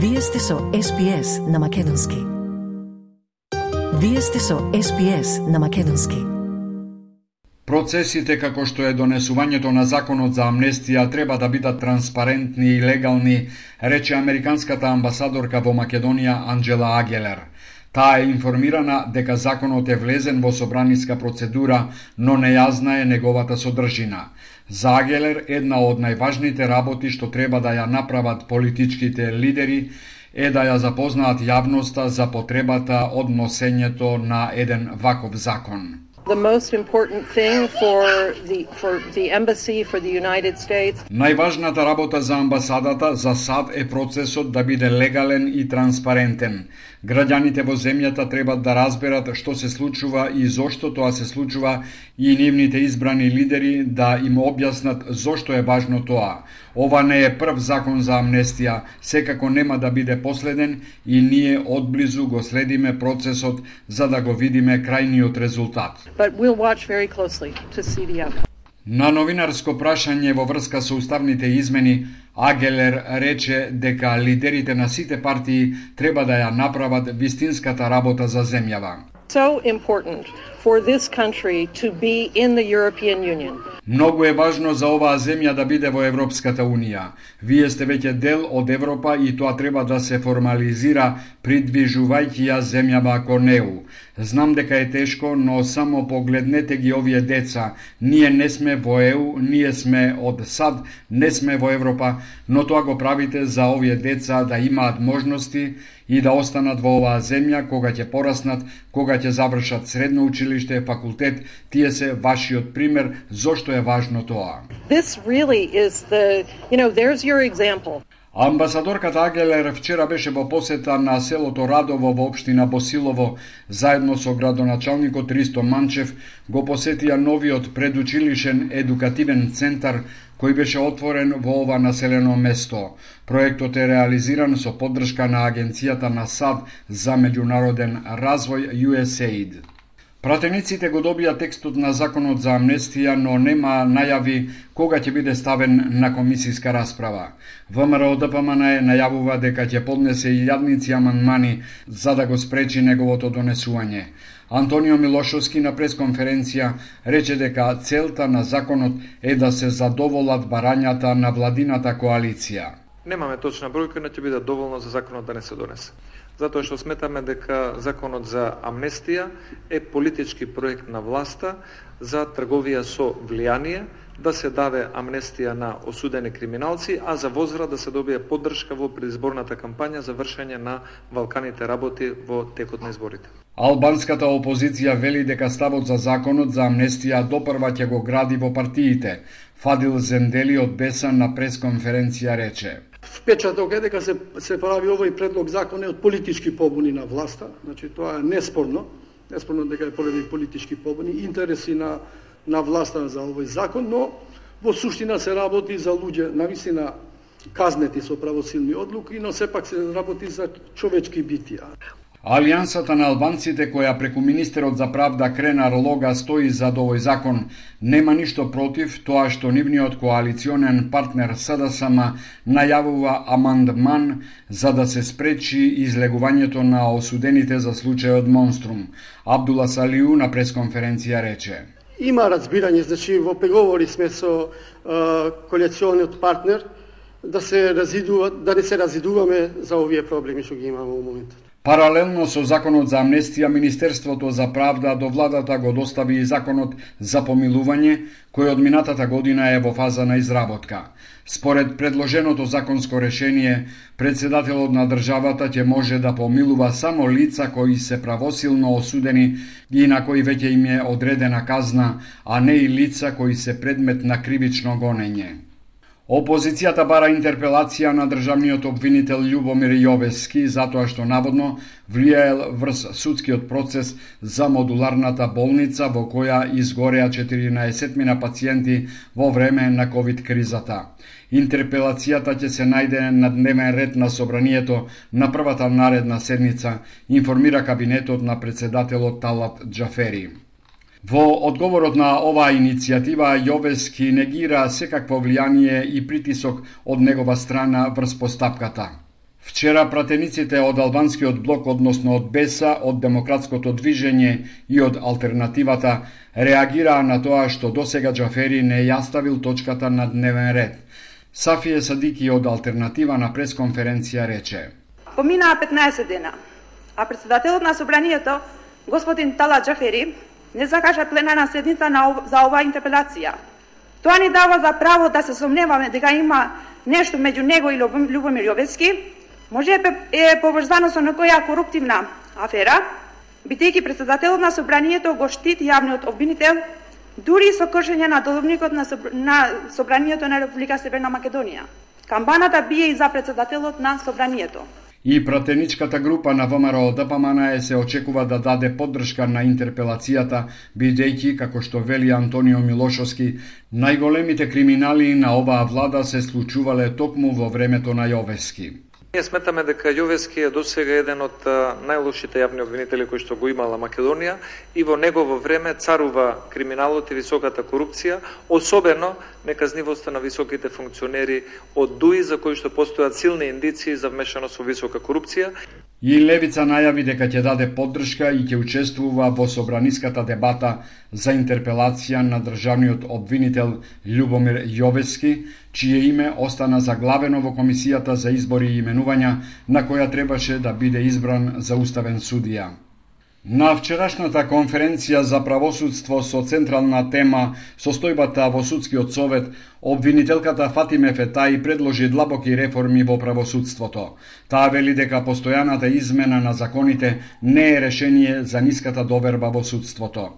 Вие сте со SPS на Македонски. Вие сте со SPS на Македонски. Процесите како што е донесувањето на законот за амнестија треба да бидат транспарентни и легални, рече американската амбасадорка во Македонија Анджела Агелер. Таа е информирана дека законот е влезен во собраниска процедура, но нејазна е неговата содржина. За Агелер, една од најважните работи што треба да ја направат политичките лидери е да ја запознаат јавноста за потребата од носењето на еден ваков закон the most important thing for the for the embassy for the United States. Најважната работа за амбасадата за САД е процесот да биде легален и транспарентен. Граѓаните во земјата треба да разберат што се случува и зошто тоа се случува и нивните избрани лидери да им објаснат зошто е важно тоа. Ова не е прв закон за амнестија, секако нема да биде последен и ние одблизу го следиме процесот за да го видиме крајниот резултат. We'll На новинарско прашање во врска со уставните измени, Агелер рече дека лидерите на сите партии треба да ја направат вистинската работа за земјава. So important for this country to be in the European Union. Многу е важно за оваа земја да биде во Европската Унија. Вие сте веќе дел од Европа и тоа треба да се формализира придвижувајќи ја земјава кон неу. Знам дека е тешко, но само погледнете ги овие деца. Ние не сме во ЕУ, ние сме од САД, не сме во Европа, но тоа го правите за овие деца да имаат можности и да останат во оваа земја кога ќе пораснат, кога ќе завршат средно училиште, факултет, тие се вашиот пример зошто е важно тоа. This really is the, you know, there's your example. Амбасадорката Агелер вчера беше во посета на селото Радово во општина Босилово, заедно со градоначалникот Ристо Манчев, го посетија новиот предучилишен едукативен центар кој беше отворен во ова населено место. Проектот е реализиран со поддршка на Агенцијата на САД за меѓународен развој USAID. Пратениците го добија текстот на законот за амнестија, но нема најави кога ќе биде ставен на комисиска расправа. ВМРО ДПМН е најавува дека ќе поднесе и јадници аманмани за да го спречи неговото донесување. Антонио Милошовски на пресконференција рече дека целта на законот е да се задоволат барањата на владината коалиција. Немаме точна бројка, но ќе биде доволно за законот да не се донесе. Затоа што сметаме дека законот за амнестија е политички проект на власта за трговија со влијание, да се даде амнестија на осудени криминалци, а за возврат да се добие поддршка во предизборната кампања за вршење на валканите работи во текот на изборите. Албанската опозиција вели дека ставот за законот за амнестија допрва ќе го гради во партиите. Фадил Зендели од Бесан на пресконференција рече. Впечаток е дека се, се прави овој предлог закон е од политички побуни на власта, значи тоа е неспорно, неспорно дека е поради политички побуни, интереси на на власта за овој закон, но во суштина се работи за луѓе навистина казнети со правосилни одлуки, но сепак се работи за човечки битија. Алијансата на албанците која преку министерот за правда Кренар Лога стои за овој закон нема ништо против тоа што нивниот коалиционен партнер СДСМ најавува амандман за да се спречи излегувањето на осудените за случајот Монструм. Абдула Салиу на пресконференција рече има разбирање, значи во преговори сме со коалициониот партнер да се разидува, да не се разидуваме за овие проблеми што ги имаме во моментот. Паралелно со законот за амнестија, Министерството за правда до владата го достави и законот за помилување, кој од минатата година е во фаза на изработка. Според предложеното законско решение, председателот на државата ќе може да помилува само лица кои се правосилно осудени и на кои веќе им е одредена казна, а не и лица кои се предмет на кривично гонење. Опозицијата бара интерпелација на државниот обвинител Љубомир Јовески затоа што наводно влијаел врз судскиот процес за модуларната болница во која изгореа 14 мина пациенти во време на ковид кризата. Интерпелацијата ќе се најде на дневен ред на собранието на првата наредна седница, информира кабинетот на председателот Талат Џафери. Во одговорот на оваа иницијатива, Јовески негира секакво влијание и притисок од негова страна врз постапката. Вчера пратениците од албанскиот блок, односно од БЕСА, од Демократското движење и од Алтернативата реагираа на тоа што досега Джафери не ја ставил точката на дневен ред. Сафие Садики од Алтернатива на пресконференција рече. Поминаа 15 дена, а председателот на собранието, господин Тала Джафери, не закажа пленарна седница на, за оваа интерпелација. Тоа ни дава за право да се сомневаме дека има нешто меѓу него и Любомир Јовески, може е поврзано со некоја коруптивна афера, бидејќи председателот на собранието го штити јавниот обвинител дури со кршење на доловникот на, собр... на собранието на Република Северна Македонија. Камбаната бие и за председателот на собранието. И пратеничката група на ВМРО ДПМН се очекува да даде поддршка на интерпелацијата, бидејќи, како што вели Антонио Милошовски, најголемите криминали на оваа влада се случувале токму во времето на Јовески. Ние сметаме дека Јовески е досега еден од најлошите јавни обвинители кои што го имала Македонија и во негово време царува криминалот и високата корупција, особено неказнивоста на високите функционери од ДУИ за кои што постојат силни индиции за вмешаност во висока корупција. И Левица најави дека ќе даде поддршка и ќе учествува во собраниската дебата за интерпелација на државниот обвинител Љубомир Јовески, чие име остана заглавено во Комисијата за избори и именувања, на која требаше да биде избран за уставен судија. На вчерашната конференција за правосудство со централна тема состојбата во судскиот совет, обвинителката Фатиме Фетај предложи длабоки реформи во правосудството. Таа вели дека постојаната измена на законите не е решение за ниската доверба во судството.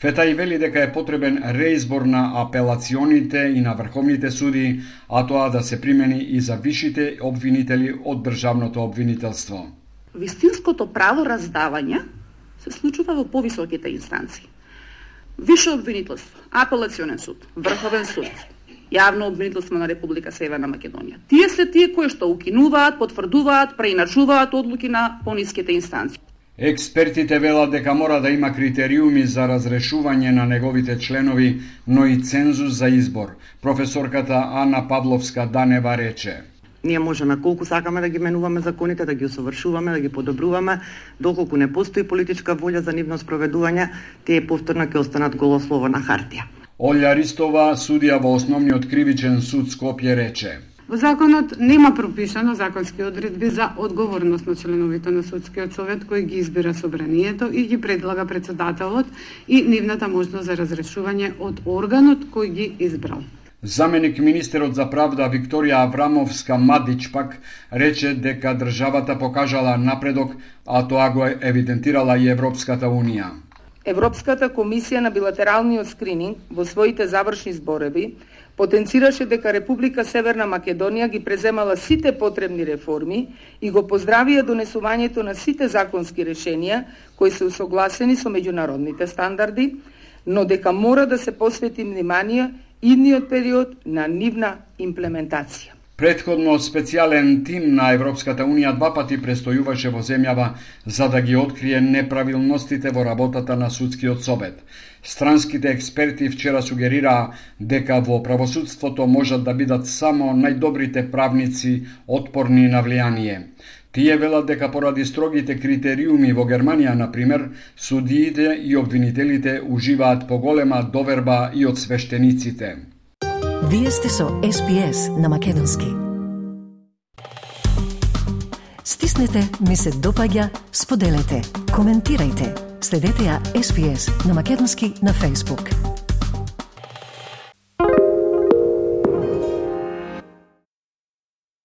Фетај вели дека е потребен реизбор на апелационите и на врховните суди, а тоа да се примени и за вишите обвинители од државното обвинителство. Вистинското право раздавање се случува во повисоките инстанции. Више обвинителство, апелационен суд, врховен суд, јавно обвинителство на Република Северна Македонија. Тие се тие кои што укинуваат, потврдуваат, преиначуваат одлуки на пониските инстанции. Експертите велат дека мора да има критериуми за разрешување на неговите членови, но и цензус за избор. Професорката Ана Павловска Данева рече. Ние можеме колку сакаме да ги менуваме законите, да ги усовршуваме, да ги подобруваме, доколку не постои политичка волја за нивно спроведување, тие повторно ќе останат голослово на хартија. Олја Ристова, судија во Основниот кривичен суд Скопје рече. Во законот нема пропишано законски одредби за одговорност на членовите на судскиот совет кој ги избира собранието и ги предлага председателот и нивната можност за разрешување од органот кој ги избрал. Заменик министерот за правда Викторија Аврамовска Мадич пак рече дека државата покажала напредок, а тоа го евидентирала и Европската Унија. Европската комисија на билатералниот скрининг во своите завршни збореби потенцираше дека Република Северна Македонија ги преземала сите потребни реформи и го поздравија донесувањето на сите законски решенија кои се усогласени со меѓународните стандарди, но дека мора да се посвети внимание идниот период на нивна имплементација. Предходно специјален тим на Европската Унија два пати престојуваше во земјава за да ги открие неправилностите во работата на судскиот собет. Странските експерти вчера сугерираа дека во правосудството можат да бидат само најдобрите правници отпорни на влијание. Тие велат дека поради строгите критериуми во Германија, на пример, судиите и обвинителите уживаат поголема доверба и од свештениците. Вие сте со СПС на Македонски. Стиснете, ми се допаѓа, споделете, коментирајте. Следете ја СПС на Македонски на Facebook.